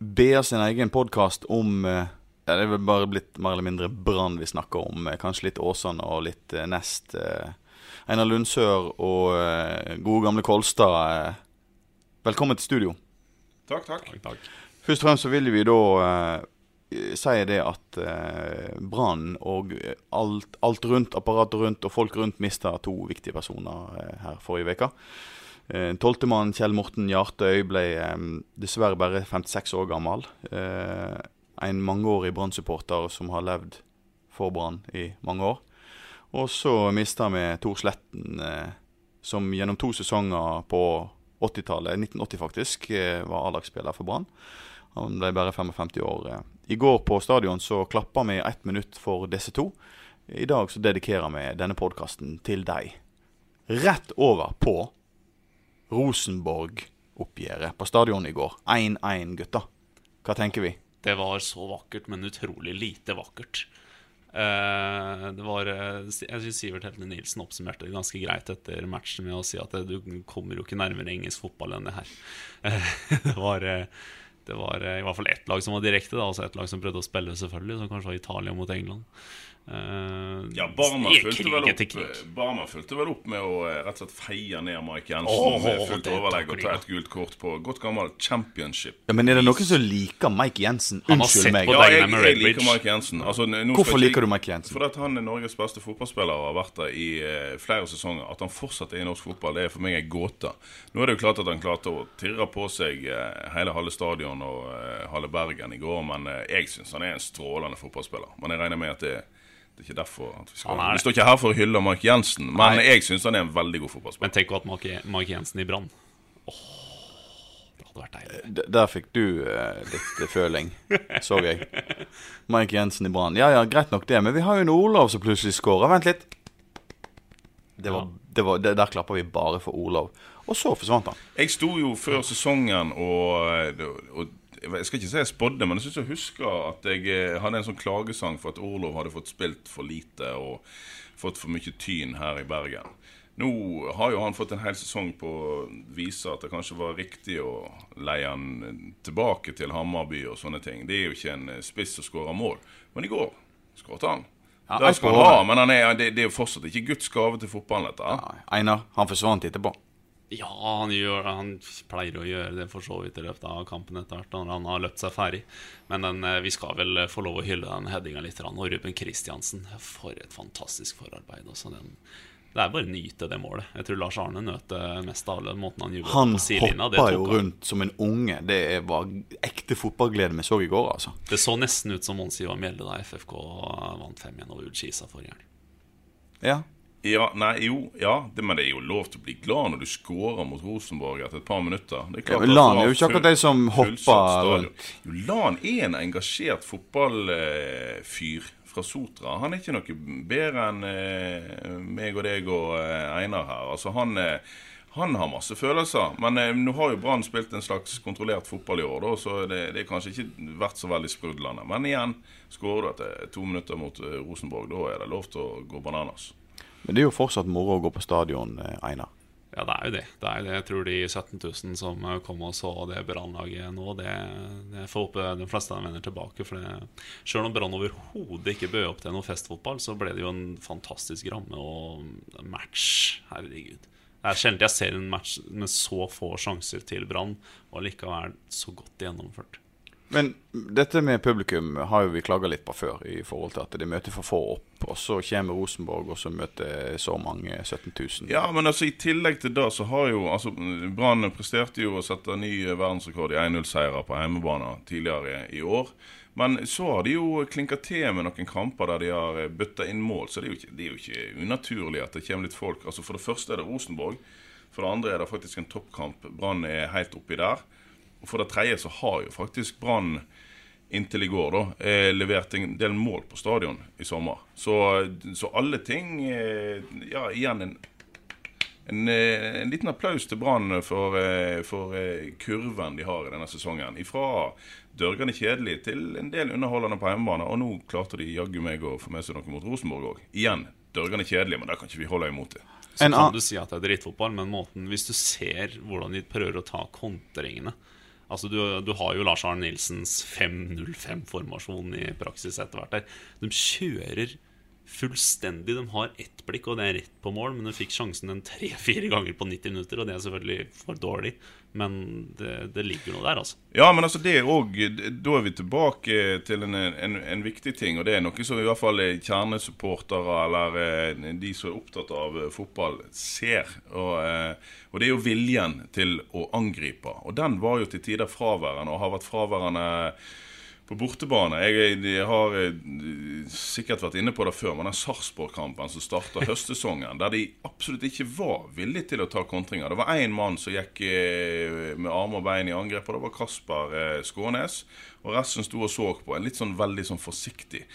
Eh, BA sin egen podkast om eh, ja, Det er vel bare blitt mer eller mindre Brann vi snakker om. eh, Kanskje litt Åsane og litt eh, Nest. eh, Einar Lundsør og eh, gode gamle Kolstad. eh. Velkommen til studio. Takk, takk. Først og fremst så vil vi da eh, si det at uh, Brann og eh, alt, alt rundt, apparatet rundt og folk rundt mista to viktige personer eh, her forrige uke. Uh, Tolvtemann Kjell Morten Hjartøy ble eh, dessverre bare 56 år gammel. Eh, en mangeårig Brann-supporter som har levd for Brann i mange år. Og så mista vi Tor Sletten, eh, som gjennom to sesonger på 80-tallet, 1980 faktisk, eh, var A-lagsspiller for Brann. Han ble bare 55 år. eh. I går på stadion så klappa vi ett minutt for disse to. I dag så dedikerer vi denne podkasten til deg. Rett over på Rosenborg-oppgjøret på stadion i går. 1-1, gutta. Hva tenker vi? Det var så vakkert, men utrolig lite vakkert. Eh, det var eh, Jeg syns Sivert Heltene Nilsen oppsummerte det ganske greit etter matchen med å si at eh, du kommer jo ikke nærmere engelsk fotball enn det her. Det var det var i hvert fall ett lag som var direkte, da, altså ett lag som prøvde å spille, selvfølgelig, som kanskje var Italia mot England. Eh, Ja, Barma fulgte, vel opp. Barma fulgte vel opp med å eh, rett og slett feie ned Mike Jensen oh, med fullt overlegg og ta et gult kort på godt gammelt championship. Ja, men Er det noen som liker Mike Jensen? Unnskyld meg. Ja, jeg, jeg liker Mike Jensen. Altså, Hvorfor liker du Mike Jensen? Fordi at han er Norges beste fotballspiller og har vært der i eh, flere sesonger. At han fortsatt er i norsk fotball, det er for meg en gåte. Nå er det jo klart at han klarte å tirre på seg eh, hele halve stadion og eh, halve Bergen i går, men eh, jeg syns han er en strålende fotballspiller. Men jeg regner med at det, det er ikke derfor at vi skal. Vi står ikke her for å hylle Mark Jensen, men jeg syns han er en veldig god fotballspiller. Men tenk å ha Mark Mike, Mike Jensen i Brann. Åh, det hadde vært deilig. D der fikk du uh, litt eh, føling, så jeg. Mark Jensen i Brann. Ja ja, greit nok det, men vi har jo en Olav som plutselig skårer. Vent litt. Det var, det var, det, der klapper vi bare for Olav. Og så forsvant han. Jeg sto jo før sesongen og, og Jeg skal ikke si jeg spådde, men jeg syns jeg husker at jeg eh, hadde en sånn klagesang for at Orlov hadde fått spilt for lite og fått for mye tyn her i Bergen. Nå har jo han fått en hel sesong på å vise at det kanskje var riktig å leie han tilbake til Hammarby og sånne ting. Det er jo ikke en eh, spiss som skårer mål. Men i går skåret han. Ja, det skal han ha, men han er, det, det er jo fortsatt ikke Guds gave til fotballen, dette. Ja, Einar, han forsvant etterpå. Ja, han, gjør, han pleier å gjøre det for så vidt i løpet av kampen etter hvert når han har løpt seg ferdig. Men den, eh, vi skal vel få lov å hylle den headinga litt. Og Ruben Kristiansen, for et fantastisk forarbeid. Også den, det er bare å nyte det målet. Jeg tror Lars Arne nøt det mest av alle måten han jublet Han hoppa jo rundt som en unge. Det var ekte fotballglede vi så i går, altså. det så nesten ut som Mons Ivar Mjelde da FFK vant 5-1 over Ullskisa forrige helg. Ja. Ja, nei, jo, ja, det, men det er jo lov til å bli glad når du scorer mot Rosenborg etter et par minutter. Det er Ja, men Lan er jo ikke akkurat de som hopper Jo, Lan er en engasjert fotballfyr fra Sotra. Han er ikke noe bedre enn eh, meg og deg og eh, Einar her. Altså, han, eh, han har masse følelser. Men nå har jo Brann spilt en slags kontrollert fotball i år, da, så det, det er kanskje ikke vært så veldig sprudlende. Men igjen, skårer du etter to minutter mot Rosenborg, da er det lov til å gå bananas. Men det er jo fortsatt moro å gå på stadion, eh, Einar. Ja, det er jo det. det, er jo det. Jeg tror de 17 000 som kom og så det Brann-laget nå, det, det får håpe de fleste vender tilbake. For det, selv om Brann overhodet ikke bød opp til noe festfotball, så ble det jo en fantastisk ramme og match. Herregud. Det er sjelden jeg ser en match med så få sjanser til Brann, og likevel så godt gjennomført. Men dette med publikum har jo vi klaga litt på før, i forhold til at de møter for få opp. Og så kommer Rosenborg, og så møter så mange 17 000. Ja, men altså i tillegg til det så har jo altså Brann presterte jo å sette ny verdensrekord i 1-0-seiere på hjemmebane tidligere i år. Men så har de jo klinka til med noen kamper der de har bøtta inn mål. Så det er, ikke, det er jo ikke unaturlig at det kommer litt folk. Altså For det første er det Rosenborg. For det andre er det faktisk en toppkamp. Brann er helt oppi der. Og for det tredje så har jo faktisk Brann inntil i går da, eh, levert en del mål på stadion i sommer. Så, så alle ting eh, Ja, igjen en, en, eh, en liten applaus til Brann for, eh, for eh, kurven de har i denne sesongen. Ifra dørgende kjedelig til en del underholdende på hjemmebane. Og nå klarte de jaggu meg å få med seg noe mot Rosenborg òg. Igjen dørgende kjedelig, men det kan ikke vi holde imot det. Så kan du si at det er drittfotball, men måten hvis du ser hvordan de prøver å ta kontringene Altså du, du har jo Lars Arne Nilsens 5-0-5-formasjon i praksis etter hvert der. De kjører fullstendig. De har ett blikk, og det er rett på mål, men de fikk sjansen en tre-fire ganger på 90 minutter, og det er selvfølgelig for dårlig. Men det, det ligger noe der, altså. Ja, men altså det også, Da er vi tilbake til en, en, en, viktig ting, og det er noe som i hvert fall kjernesupportere eller eh, de som er opptatt av eh, fotball, ser. Og, eh, og det er jo viljen til å angripe. Og den var jo til tider fraværende, og har vært fraværende på bortebane. Jeg, jeg, har jeg, sikkert vært inne på det før, men den Sarpsborg-kampen som starta høstsesongen, der de absolutt ikke var villige til å ta kontringer. Det var én mann som gikk eh, med armer og bein i angrep, og det var Kasper eh, Skånes. Og resten sto og så på, en litt sånn veldig sånn forsiktig.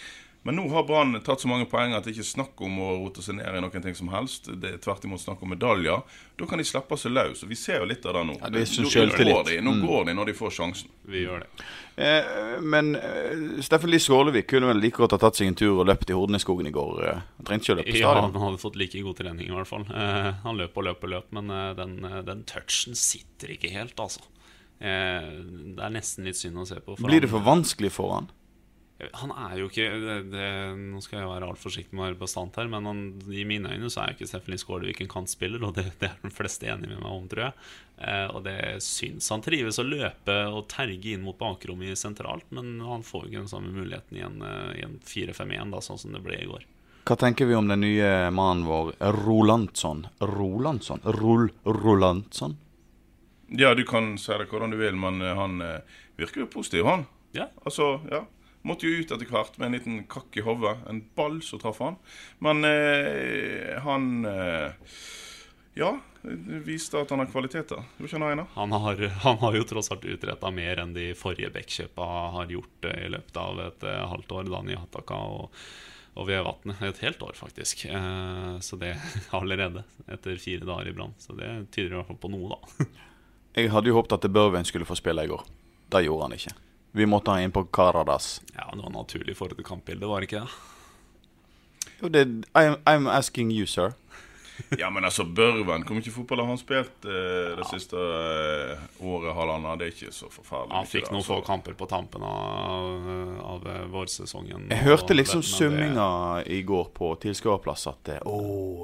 Men nå har Brann tatt så mange poeng at det ikke er snakk om å rote seg ned i noen ting som helst. Det er tvert imot snakk om medaljer. Da kan de slappe seg løs. Og vi ser jo litt av det nå. Ja, det er nå, går de, nå mm. går de når de får sjansen. Vi gjør det. Eh, men eh, Steffen Lie Skålevik kunne vel like godt ha tatt seg en tur og løpt i Horneskogen i går. Eh, han trengte ikke å løpe på stadion. Ja, han hadde fått like god trening i hvert fall. Eh, han løp og løp og løp, men eh, den, eh, den, touchen sitter ikke helt, altså. det er nesten litt synd å se på. Blir det for vanskelig for han? Han er jo ikke det, det, Nå skal jeg være alt forsiktig med å være bastant her, men han, i mine øyne så er jo ikke Steffen Skålevik en kantspiller, og det, det, er de fleste enige med meg om, tror jeg. Eh, og det syns han trives å løpe og terge inn mot bakrommet sentralt, men han får jo ikke den samme muligheten i en, eh, en 4-5-1, sånn som det ble i går. Hva tenker vi om den nye mannen vår, Rolandsson? Rolandsson? Rol Rolandsson? Ja, du kan si det hvordan du vil, men eh, han eh, virker jo positiv, han. Ja. Altså, ja Måtte jo ut etter hvert med en liten kakk i hodet. En ball som traff han. Men eh, han eh, Ja, viste at han har kvaliteter. Han, han, har, han har jo tross alt utretta mer enn de forrige Bekkjøpa har gjort eh, i løpet av et eh, halvt år. Dani Hataka og, og Vevatnet. Et helt år, faktisk. Eh, så det allerede. Etter fire dager i brann. Så det tyder i hvert fall på noe, da. Jeg hadde jo håpet at Børven skulle få spille i går. Det gjorde han ikke. Vi måtte ha inn på Karadas. Ja, det var naturlig for et kampbilde, var det ikke det? Jo, det I'm, I'm asking you, sir. ja, men altså, Børven Hvor mye fotball har han spilt eh, det ja. siste eh, året, halvannet? Det er ikke så forferdelig. Han fikk noen få altså. kamper på tampen av, av eh, vårsesongen. Jeg hørte liksom summinga i går på tilskuerplass at Å,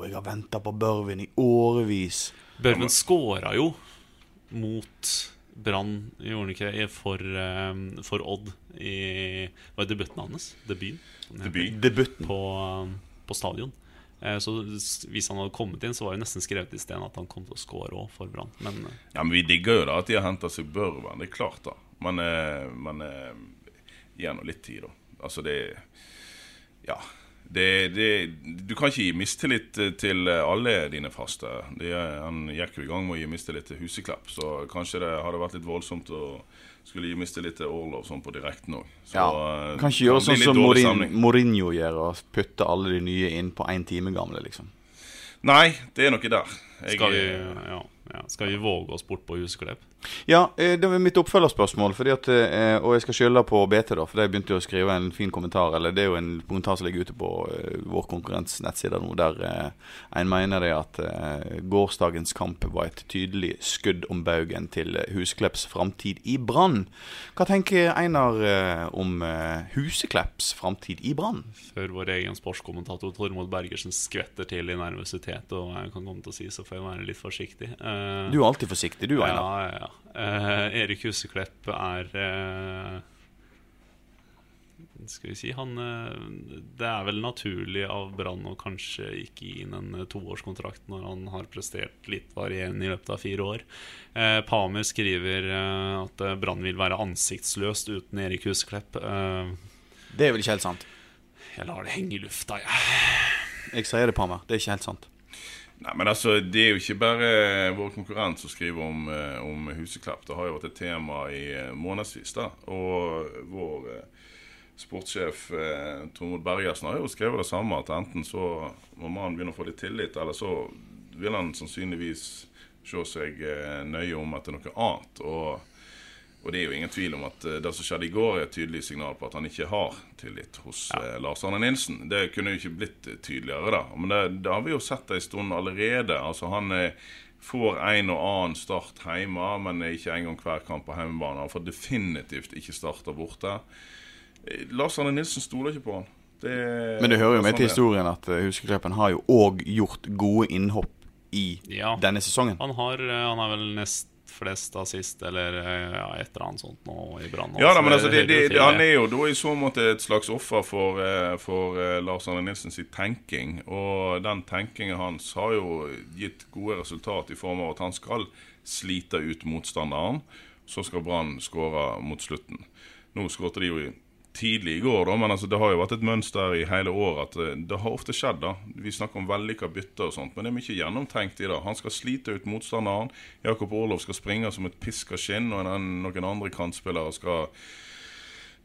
jeg har venta på Børven i årevis. Børven skåra jo mot Brann gjorde ikke for, um, for Odd i Hva er debuten hans? Debuten? Debut. Debuten. På, um, på stadion. Eh, så hvis han hadde kommet inn, så var det nesten skrevet i stedet at han kom til å score òg for Brann. Men, eh, ja, men vi digger jo da at de har henta seg Børven. Det er klart, da. Men, eh, men gi nå litt tid, da. Altså, det Ja det, det, du kan ikke gi mistillit til alle dine faste. Det, han gikk jo i gang med å gi mistillit til Huseklepp, så kanskje det hadde vært litt voldsomt å skulle gi mistillit til Orlov sånn på direkten òg. Ja, eh, kan ikke gjøre sånn som Morin, Mourinho gjør, og putte alle de nye inn på én time gamle, liksom. Nei, det er noe der. Jeg, Skal vi, ja. Ja, skal vi våge oss bort på Husklepp? Ja, eh, det var mitt oppfølgerspørsmål. At, eh, og jeg skal skylde på BT, da, for de begynte jo å skrive en fin kommentar. Eller det er jo en kommentar som ligger ute på uh, vår konkurrents nettsider nå, der en mener det at gårsdagens kamp var et tydelig skudd om baugen til Husklepps framtid i Brann. Hva tenker Einar om Huseklepps framtid i Brann? Før vår egen sportskommentator Tormod Bergersen skvetter til i nervøsitet, og jeg kan komme til å si, så får jeg være litt forsiktig. Du er alltid forsiktig, du, Einar. Ja, ja, ja. Uh, Erik Huseklepp er uh, Skal vi si han eh, Det er vel naturlig av Brann å kanskje ikke gi inn en eh, toårskontrakt når han har prestert litt varierende i løpet av fire år. Eh, Pamer skriver eh, at eh, Brann vil være ansiktsløst uten Erik Huseklepp. Eh, Det er vel ikke helt sant? jeg lar det henge i lufta, jeg. Jeg sier det, Pamer. Det er ikke helt sant. Nei, men altså, Det er jo ikke bare vår konkurrent som skriver om, eh, om Huseklepp. Det har jo vært et tema i eh, månedsvis. da. Og vår eh, sportssjef Tormod Bergersen har jo skrevet det samme. At enten så må mannen begynne å få litt tillit, eller så vil han sannsynligvis se seg nøye om etter noe annet. Og, og det er jo ingen tvil om at eh, det som skjedde i går, er et tydelig signal på at han ikke har tillit hos ja. Lars Arne Nilsen. Det kunne jo ikke blitt eh, tydeligere, da. Men det, det har vi jo sett en stund allerede. Altså Han eh, får en og annen start hjemme, men ikke engang hver kamp på hjemmebane. Han får definitivt ikke starta borte. Eh, Lars Arne Nilsen stoler ikke på han. Det, Men det hører jo med sånn til historien at eh, Huskekleppen har jo òg gjort gode innhopp i Ja. denne sesongen. Han har eh, Han er vel nest flest assist, eller eh, ja, et eller annet sånt nå i Brann. Ja da, men altså, det, det, det, han er jo da i så måte et slags offer for, eh, for eh, Lars Arne Nilsen sitt tenking. Og den tenkingen hans har jo gitt gode resultat i form av at han skal slite ut motstanderen. Så skal Brann skåre mot slutten. Nå skåret de jo i- tidlig i går, da, men altså, det har jo vært et mønster i hele året at det, det har ofte skjedd. da. Vi snakker om vellykka bytter og sånt, men det er mye gjennomtenkt i det. Han skal slite ut motstanderen. Jakob Orlov skal springe som et piska skinn, og en, noen andre kantspillere skal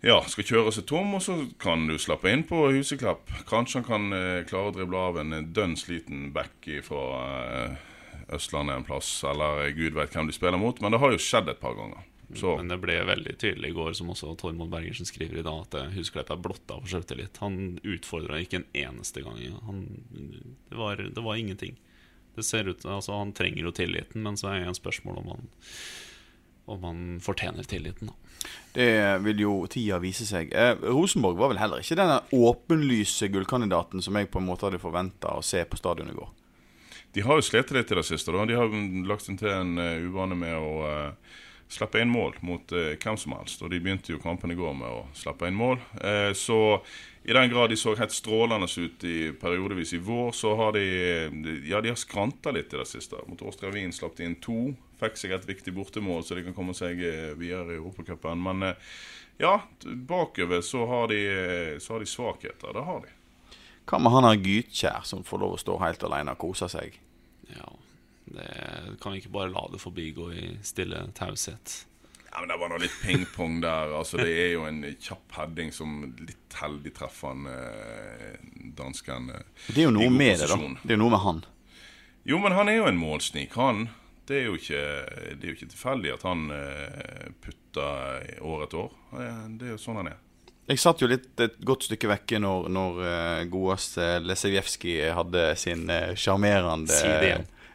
ja, skal kjøre seg tom, og så kan du slappe inn på Huseklepp. Kanskje han kan eh, klare å drible av en eh, dønn sliten back fra eh, Østlandet en plass, eller eh, gud vet hvem de spiller mot, men det har jo skjedd et par ganger. Så Men det ble veldig tydelig i går, som også Tormod Bergersen skriver i dag, at Husklepp er blotta for selvtillit. Han utfordra ikke en eneste gang. Han, det, var, det var ingenting. Det ser ut, altså Han trenger jo tilliten, men så er det en spørsmål om han, om han fortjener tilliten. da Det vil jo tida vise seg. Eh, Rosenborg var vel heller ikke denne åpenlyse gullkandidaten som jeg på en måte hadde forventa å se på stadionet i går. De har jo slitt litt i det siste. da. De har lagt seg til en uh, uvane med å eh, slippe inn mål mot eh, hvem som helst. Og de begynte jo kampen i går med å slippe inn mål. Eh, så i den grad de så helt strålende ut i periodevis i vår, så har de Ja, de har skranta litt i det siste. Mot Åstra Wien slapp de inn to. Fikk seg et viktig bortemål, så de kan komme seg eh, videre i Europacupen. Men eh, ja, bakover så har de, eh, så har de svakheter. Det har de. Hva med han her Gytkjær som får lov å stå helt alene og kose seg? Ja, det Kan vi ikke bare la det forbigå i stille taushet? Ja, men Det var nå litt pingpong der. altså Det er jo en kjapp heading som litt heldig treffer han eh, dansken. eh, Det er jo noe med det, da. Det er jo noe med han. Jo, men han er jo en målsnik, han. Det er jo ikke, det er jo ikke tilfeldig at han eh, putter år etter år. Det er jo sånn han er. Jeg satt jo litt et godt stykke vekke når, når eh, godeste Lesevjevskij hadde sin sjarmerende Si det igjen.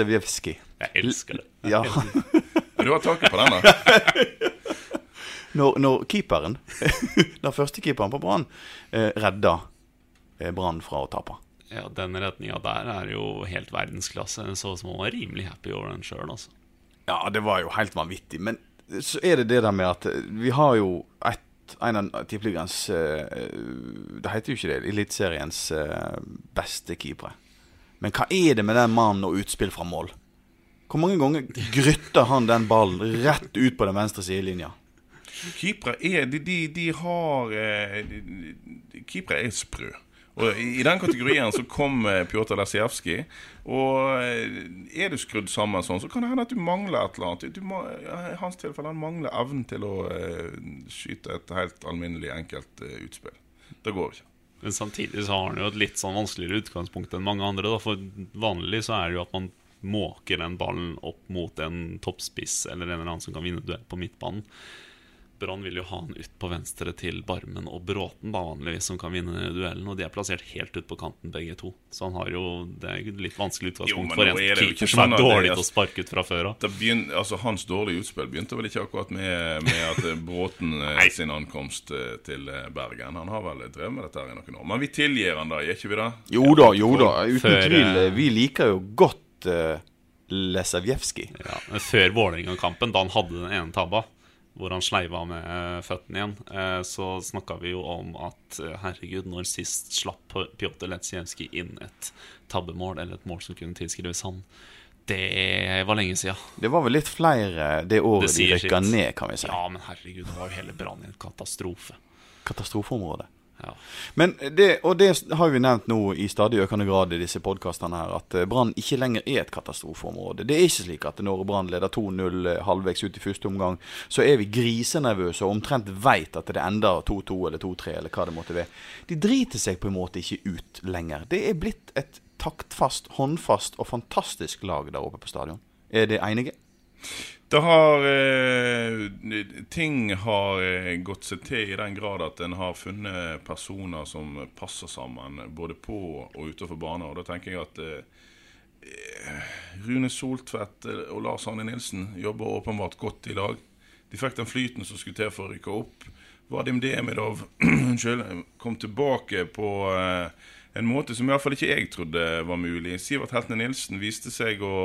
Lesevjevskij. Jeg elsker det. Ja. Du har taket på den, da? Når, når keeperen, den første keeperen på Brann, eh, redda eh, Brann fra å tape. Ja, Den retninga der er jo helt verdensklasse. Så ut som han var rimelig happy over den sjøl, altså. Ja, det var jo helt vanvittig. Men så er det det der med at eh, vi har jo et, en av tippeligaens eh, Det heter jo ikke det, Eliteseriens beste keepere. Men hva er det med den mannen og utspill fra mål? Hvor mange ganger grytter han den ballen rett ut på den venstre sidelinja? Keepere er De, de, de har eh, de- Keepere er sprø. Og i, den kategorien så kom eh, Pjotr Lesijevskij. Og eh, er du skrudd sammen sånn, så kan det hende at du mangler et eller annet. Må, I hans tilfelle han mangler evnen til å skyte et helt alminnelig, enkelt utspill. Det går ikke. Men samtidig så har han jo et litt sånn vanskeligere utgangspunkt enn mange andre. Da. For vanlig så er det jo at man måker den ballen opp mot en toppspiss eller en eller annen som kan vinne duell på midtbanen. Brann vil jo ha han ut på venstre til Barmen og Bråten, da vanligvis, som kan vinne duellen. Og de er plassert helt ut på kanten, begge to. Så han har jo Det er litt vanskelig utgangspunkt jo, for en er keeper som sånn er dårlig til å sparke ut fra før av. Altså, hans dårlige utspill begynte vel ikke akkurat med, med at eh, Bråten eh, sin ankomst eh, til Bergen. Han har vel drevet med dette her i noen år. Men vi tilgir han da, gjør ikke vi det? Jo da, jo da. Uten Før, tvil. Vi liker jo godt uh, Lesevjevskij. Ja, før Vålerenga-kampen, da han hadde den ene tabba, hvor han sleiva med eh, føttene igjen, eh, så snakka vi jo om at eh, herregud, når sist slapp Pjotr Letsjevskij inn et tabbemål, eller et mål som kunne tilskrives han? Det var lenge sia. Det var vel litt flere det året Det de rykka ned, kan vi si. Ja, men herregud, det var jo hele Brann i en katastrofe. Katastrofeområde. Men det, og det har vi nevnt nå i stadig økende grad i disse podkastene her, at eh, Brann ikke lenger er et katastrofeområde. Det er ikke slik at når Brann leder 2-0 eh, halvveis ut i første omgang, så er vi grisenervøse og omtrent veit at det ender 2-2 eller 2-3 eller hva det måtte være. De driter seg på en måte ikke ut lenger. Det er blitt et taktfast, håndfast og fantastisk lag der oppe på stadion. Er det enige? Det har eh, Ting har eh, gått seg til i den grad at en har funnet personer som passer sammen, både på og utenfor banen. Og da tenker jeg at eh, Rune Soltvedt og Lars Arne Nilsen jobber åpenbart godt i lag. De fikk den flyten som skulle til for å rykke opp. Vadim Demidov kom tilbake på en måte som i hvert fall ikke jeg trodde var mulig. Sivert Heltne Nilsen viste seg å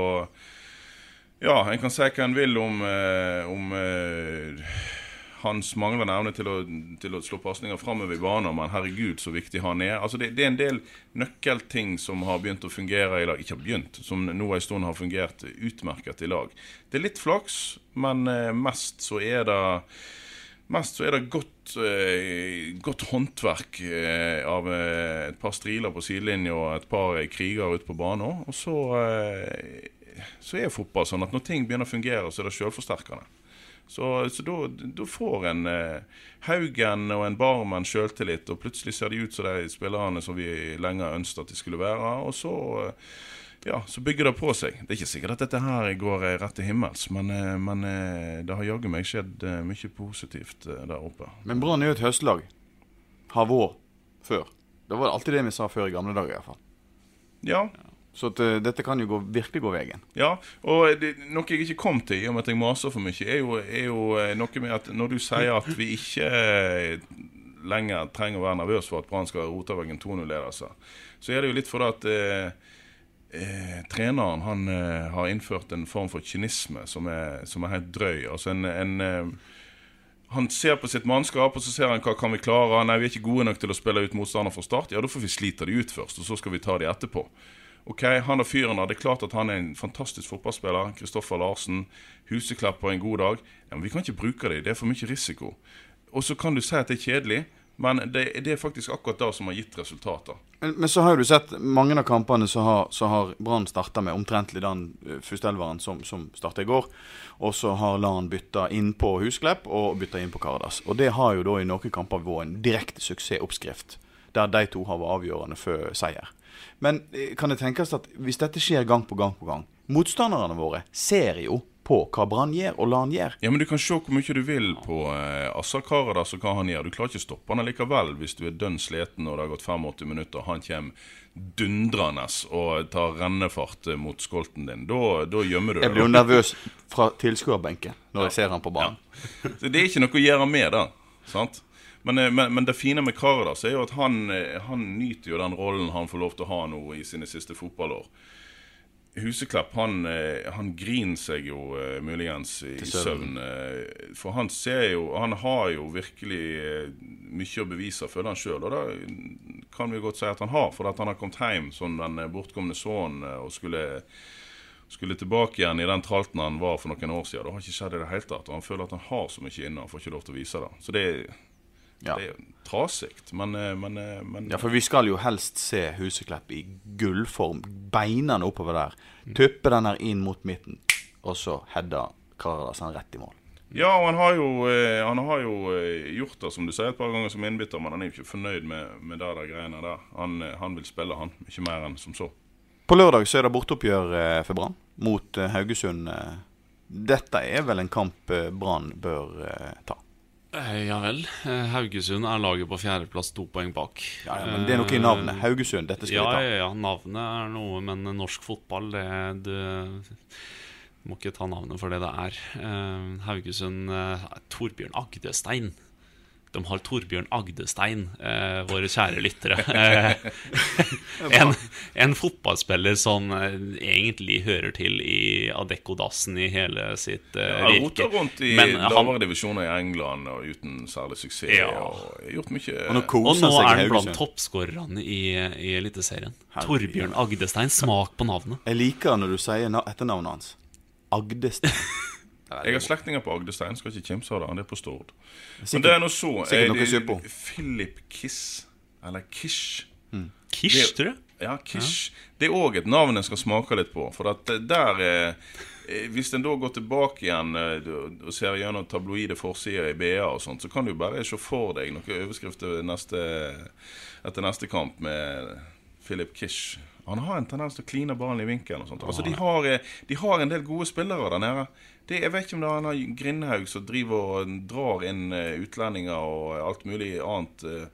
ja, en kan si hva en vil om, eh, om eh, hans manglende evne til å, til å slå pasninger framover i banen, men herregud, så viktig han er. Altså det, det er en del nøkkelting som har begynt å fungere i lag. Ikke har begynt, som nå en stund har fungert utmerket i lag. Det er litt flaks, men eh, mest så er det Mest så er det godt, godt håndverk av et par striler på sidelinja og et par krigere ute på banen. Og så, så er fotball sånn at når ting begynner å fungere, så er det selvforsterkende. Så, så da, får en eh, Haugen og en Barmen sjøltillit, og plutselig ser de ut som de spillerne som vi lenge ønsket at de skulle være. Og så, eh, ja, så bygger det på seg. Det er ikke sikkert at dette her går eh, rett til himmels, men, eh, men det har jaggu meg skjedd mye positivt der oppe. Men Brann er jo et høstlag. Har vært før. Det var alltid det vi sa før i gamle dager, iallfall. Ja, Så at, uh, dette kan jo gå, virkelig gå veien. Ja, og det, noe jeg ikke kom til, i og med at jeg maser for mye, er jo, er jo eh, noe med at når du sier at vi ikke eh, lenger trenger å være nervøse for at Brann skal rote vekk en 2-0-ledelse, så er det jo litt fordi at uh, treneren han har innført en form for kynisme som er, som er helt drøy. Altså en, en han ser på sitt mannskap, og så ser han hva kan vi klare. Nei, vi er ikke gode nok til å spille ut motstander fra start. Ja, da får vi slite de ut først, og så skal vi ta de etterpå. Ok, Han og fyren der, det er klart at han er en fantastisk fotballspiller. Kristoffer Larsen. Huseklepp på en god dag. Ja, men vi kan ikke bruke dem, det er for mye risiko. Og så kan du si at det er kjedelig, men det, det er faktisk akkurat det som har gitt resultater. Men, men så har jo du sett mange av kampene så har, så har Brann starta med omtrentlig den uh, førsteelveren som, som starta i går. Og så har Lan bytta inn på Husklepp og bytta inn på Kardas. Og det har jo da i noen kamper vært en direkte suksessoppskrift. Der de to har vært avgjørende for seier. Men eh, kan det tenkes at hvis dette skjer gang på gang på gang Motstanderne våre ser jo på hva Brann gjør, og Lan gjør. Ja, men du kan se hvor mye du vil på eh, Assar Karadas og hva han gjør. Du klarer ikke å stoppe han likevel hvis du er dønn sliten og det har gått 85 minutter og han kommer dundrende og tar rennefart eh, mot skolten din. Da, da gjemmer du Jeg blir jo nervøs fra tilskuerbenken når jeg ser han på banen. Så det er ikke noe å gjøre med det. sant? Men, eh, men, men det fine med Karadas er jo at han, eh, han nyter jo den rollen han får lov til å ha nå i sine siste fotballår. Huseklepp han, eh, han griner seg jo muligens i søvn. For han ser jo Han har jo virkelig mye å bevise, føler han sjøl. Og det kan vi godt si at han har, for at han har kommet hjem som den bortkomne sønnen og skulle skulle tilbake igjen i den tralten han var for noen år siden. Det har ikke skjedd i det hele tatt. Og han føler at han har så mye inne, han får ikke lov til å vise det. Så det er, Ja. det er trasig. Men, eh, men, eh, men Ja, for vi skal jo helst se Huseklepp i gullform. Beinene oppover der. Tuppe den her inn mot midten, og så header Karadas han rett i mål. Ja, og han har jo, eh, han har jo gjort det, som du sier, et par ganger som innbytter, men han er jo ikke fornøyd med, med det der greiene der. Han, han vil spille, han. Ikke mer enn som så. På lørdag så er det borteoppgjør for Brann mot Haugesund. Dette er vel en kamp Brann bør ta. Eh, Ja vel. Eh, Haugesund er laget på fjerdeplass, to poeng bak. Ja, ja, men det er noe i navnet. Haugesund, dette skal ja, vi ta. Ja, ja, navnet er noe, men norsk fotball, det Du må ikke ta navnet for det det er. Eh, Haugesund eh, Torbjørn Agdestein. De har Torbjørn Agdestein, eh, våre kjære lyttere. Eh, en, en fotballspiller som eh, egentlig hører til i Adecco-dassen i hele sitt eh, Han virke. roter rundt i Men lavere divisjoner i England og uten særlig suksess. Ja. Og gjort mye Og nå Og nå seg er han blant toppskårerne i, i Eliteserien. Torbjørn Agdestein. Smak på navnet. Jeg liker når du sier etternavnet hans. Agdestein. Jeg har slektninger på Agdestein, skal ikke kimse av det. Han er på Stord. Men det er nå så. eh, det- Philip Kiss, eller Kish. Kish, Det- tror jeg. Ja, Kish. Det er òg et navn en skal smake litt på. For at der eh, Hvis en da går tilbake igjen eh, og ser gjennom tabloide forsider i BA og sånt, så kan du bare se for deg noen overskrifter neste, etter neste kamp med Philip Kish. Han har en tendens til å kline ballen i vinkelen. og sånt. Altså, de, har, eh, de har en del gode spillere der nede. Det, jeg vet ikke om det er han har Grindhaug som driver og drar inn eh, utlendinger og alt mulig annet. eh,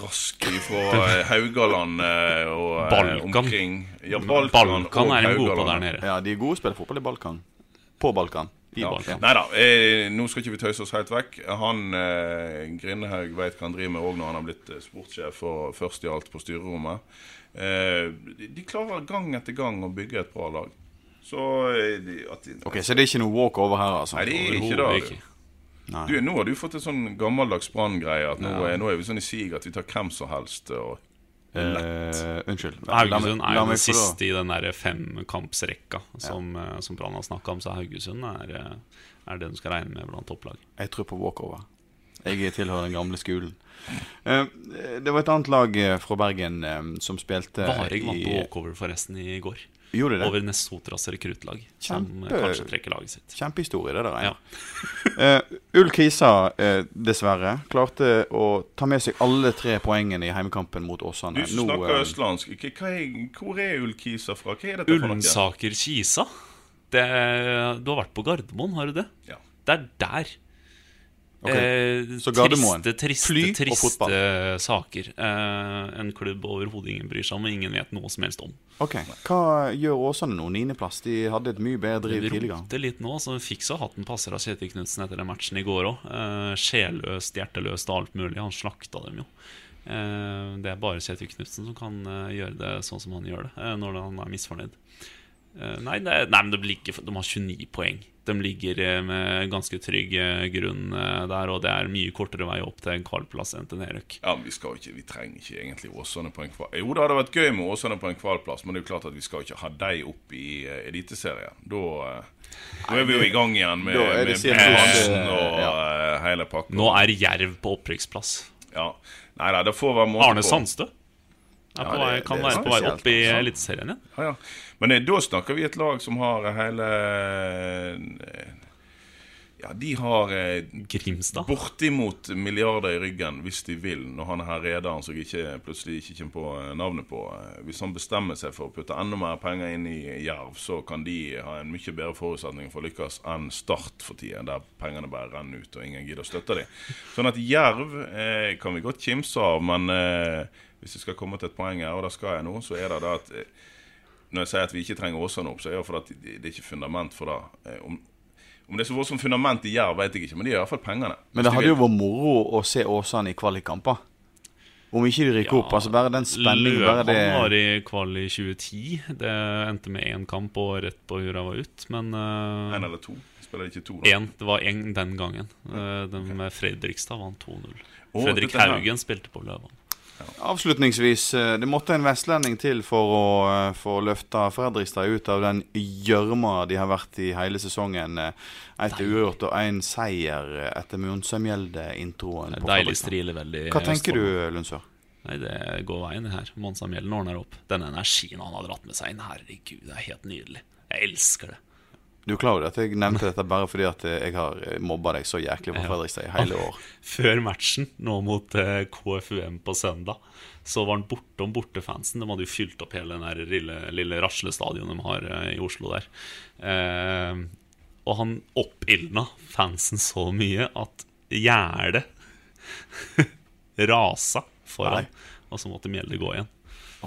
Rask fra Haugaland eh, og eh, Balkan. omkring. Ja, Balkan, Balkan og er en gode på Haugaland. der nede. Ja, de er gode til å spille fotball i Balkan. På Balkan. I Ja. Balkan. Nei da, eh, nå skal ikke vi tøyse oss helt vekk. Han eh, Grindehaug vet hva han driver med òg når han har blitt sportssjef og først i alt på styrerommet. Eh, de klarer gang etter gang å bygge et bra lag. Så eh, at Ok, Så det er ikke noe walkover her, altså? Nei, det er ikke det. ikke. Du, nå har du fått en sånn gammeldags branngreie at nå, er- nå er vi sånn i sig at vi tar hvem som helst. Og, Eh, unnskyld. Haugesund er jo den siste i den der femkampsrekka som, ja. som Brann har snakka om. Så Haugesund er, eh, er det du skal regne med blant topplag. Jeg tror på walkover. Jeg tilhører den gamle skolen. Eh, det var et annet lag eh, fra Bergen eh, som spilte Varig vant walkover forresten i går. Gjorde det? Over Nesotras rekruttlag, som Kjempe- kanskje trekker laget sitt. Kjempehistorie, det der. Ja. uh, Ull Kisa, eh, dessverre, klarte å ta med seg alle tre poengene i heimekampen mot Åsane. du snakker Nå, snakker eh, østlandsk, er, hvor er Ullkisa fra? Hva er dette for noe? Ullensaker Kisa. Det, du har vært på Gardermoen, har du det? Ja. Det er der. Ok, Eh, så Gardermoen. Triste, triste, Fly og triste fotball. saker. Eh, en klubb overhodet ingen bryr seg om, og ingen vet noe som helst om. Ok, Hva gjør Åsane nå? Niendeplass? De hadde et mye bedre driv tidligere. De roter litt nå, så fikk så hatten passer av Kjetil Knutsen etter den matchen i går òg. Eh, sjelløst, hjerteløst og alt mulig. Han slakta dem jo. Eh, det er bare Kjetil Knutsen som kan gjøre det sånn som han gjør det, når han er misfornøyd. Eh, nei, det, nei, men det blir ikke de har 29 poeng. De ligger eh, med ganske trygg eh, grunn eh, der, og det er mye kortere vei opp til en kvalplass enn til nedrykk. Ja, men vi, skal ikke, vi trenger ikke egentlig Åsane på en kval... Jo, det hadde vært gøy med Åsane på en kvalplass, men det er jo klart at vi skal ikke ha dem opp i uh, Eliteserien. Da, da er vi jo i gang igjen med, med siden og ja. hele pakka. Nå er Jerv på opprykksplass. Ja. Nei da, det får være måte Arne på. Sandstø er på det- kan det være på vei opp i altså. Eliteserien igjen. Ja, ja. Men eh, da snakker vi et lag som har hele eh, Ja, de har eh, Grimstad. bortimot milliarder i ryggen hvis de vil, når han er her rederen som jeg plutselig ikke kommer på eh, navnet på. Eh, Hvis han bestemmer seg for å putte enda mer penger inn i Jerv, så kan de ha en mye bedre forutsetning for å lykkes enn Start for tida, der pengene bare renner ut og ingen gidder å støtte dem. Sånn at Jerv eh, kan vi godt kimse av, men eh, hvis jeg skal komme til et poeng her, og det skal jeg nå, så er det det at eh, når jeg sier at vi ikke trenger Åsane opp, så er det fordi det er ikke fundament for det. Eh, Om, om det er så voldsomt fundament i Jerv, vet jeg ikke, men de har iallfall pengene. Men det hadde jo vært moro å se Åsane i kvalikkamper. Om ikke de rykker opp. altså Bare den spenningen. Bare det var i kval i 2010. Det endte med én kamp og rett på hurra var ut. Men En uh, eller to. Spiller ikke to, da. En, Det var én den gangen. Uh, den med Fredrikstad vant 2-0. Oh, Fredrik her. Haugen spilte på Løvhamn. Avslutningsvis, eh, det måtte en vestlending til for å eh, få løfta Fredrikstad ut av den gjørma de har vært i hele sesongen. Ett uavgjort og én seier eh, etter Mjønsheimgjelde-introen. Deilig strile veldig. Hva tenker du, Lundsør? Nei, det går veien, det her. Monsamjelden ordner opp. Den energien han har dratt med seg inn, herregud, det er helt nydelig. Jeg elsker det. Du er klar over at jeg nevnte dette bare fordi at eh, jeg har mobba deg så jæklig på Fredrikstad i hele år? Før matchen, nå mot eh, KFUM på søndag, så var han bortom bortefansen. De hadde jo fylt opp hele den der lille, lille raslestadionet de har eh, i Oslo der. Eh, og han oppildna fansen så mye at gjerde rasa foran, Nei. og så måtte Mjelde gå igjen.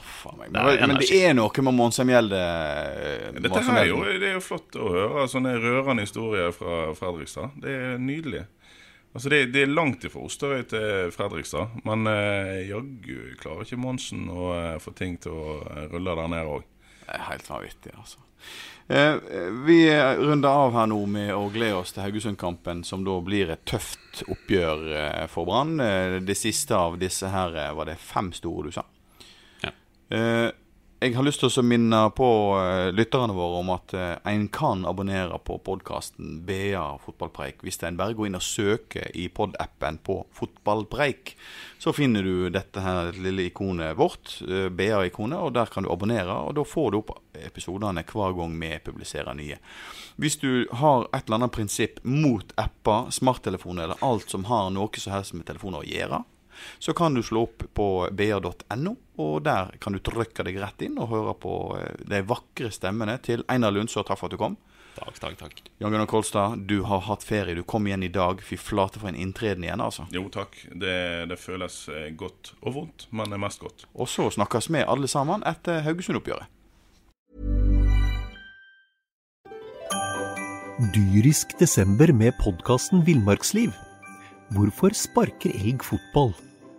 Faen meg. Det Men, er men det er noe med Monse Mjelde eh, Dette her er jo, det er jo flott å høre. Sånne rørende historier fra Fredrikstad. Det er nydelig. Altså det, det er langt ifra Osterøy til Fredrikstad. Men eh, jaggu klarer ikke Monsen å eh, få ting til å eh, rulle der nede òg. Det helt vanvittig, altså. Eh, vi runder av her nå med å glede oss til Haugesund-kampen, som da blir et tøft oppgjør eh, for Brann. Eh, det siste av disse her eh, var det fem store, du sa? Eh, jeg har lyst til å minne på eh, lytterne våre om at eh, en kan abonnere på podkasten BA fotballpreik hvis en bare går inn og søker i pod-appen på fotballpreik. Så finner du dette her lille ikonet vårt, BA-ikonet, og der kan du abonnere. Og da får du opp episodene hver gang vi publiserer nye. Hvis du har et eller annet prinsipp mot apper, smarttelefoner eller alt som har noe som helst med telefoner å gjøre, så kan du slå opp på ba.no, og der kan du trykke deg rett inn og høre på eh, de vakre stemmene til Einar Lundså. Takk for at du kom. Takk, takk, takk. Jan Gunnar Kolstad, du har hatt ferie. Du kom igjen i dag. Fy flate for en inntreden igjen, altså. Jo takk. Det, det føles eh, godt og vondt, men det er mest godt. Og så snakkes vi alle sammen etter Haugesund-oppgjøret. Dyrisk desember med podkasten Villmarksliv. Hvorfor sparker elg fotball?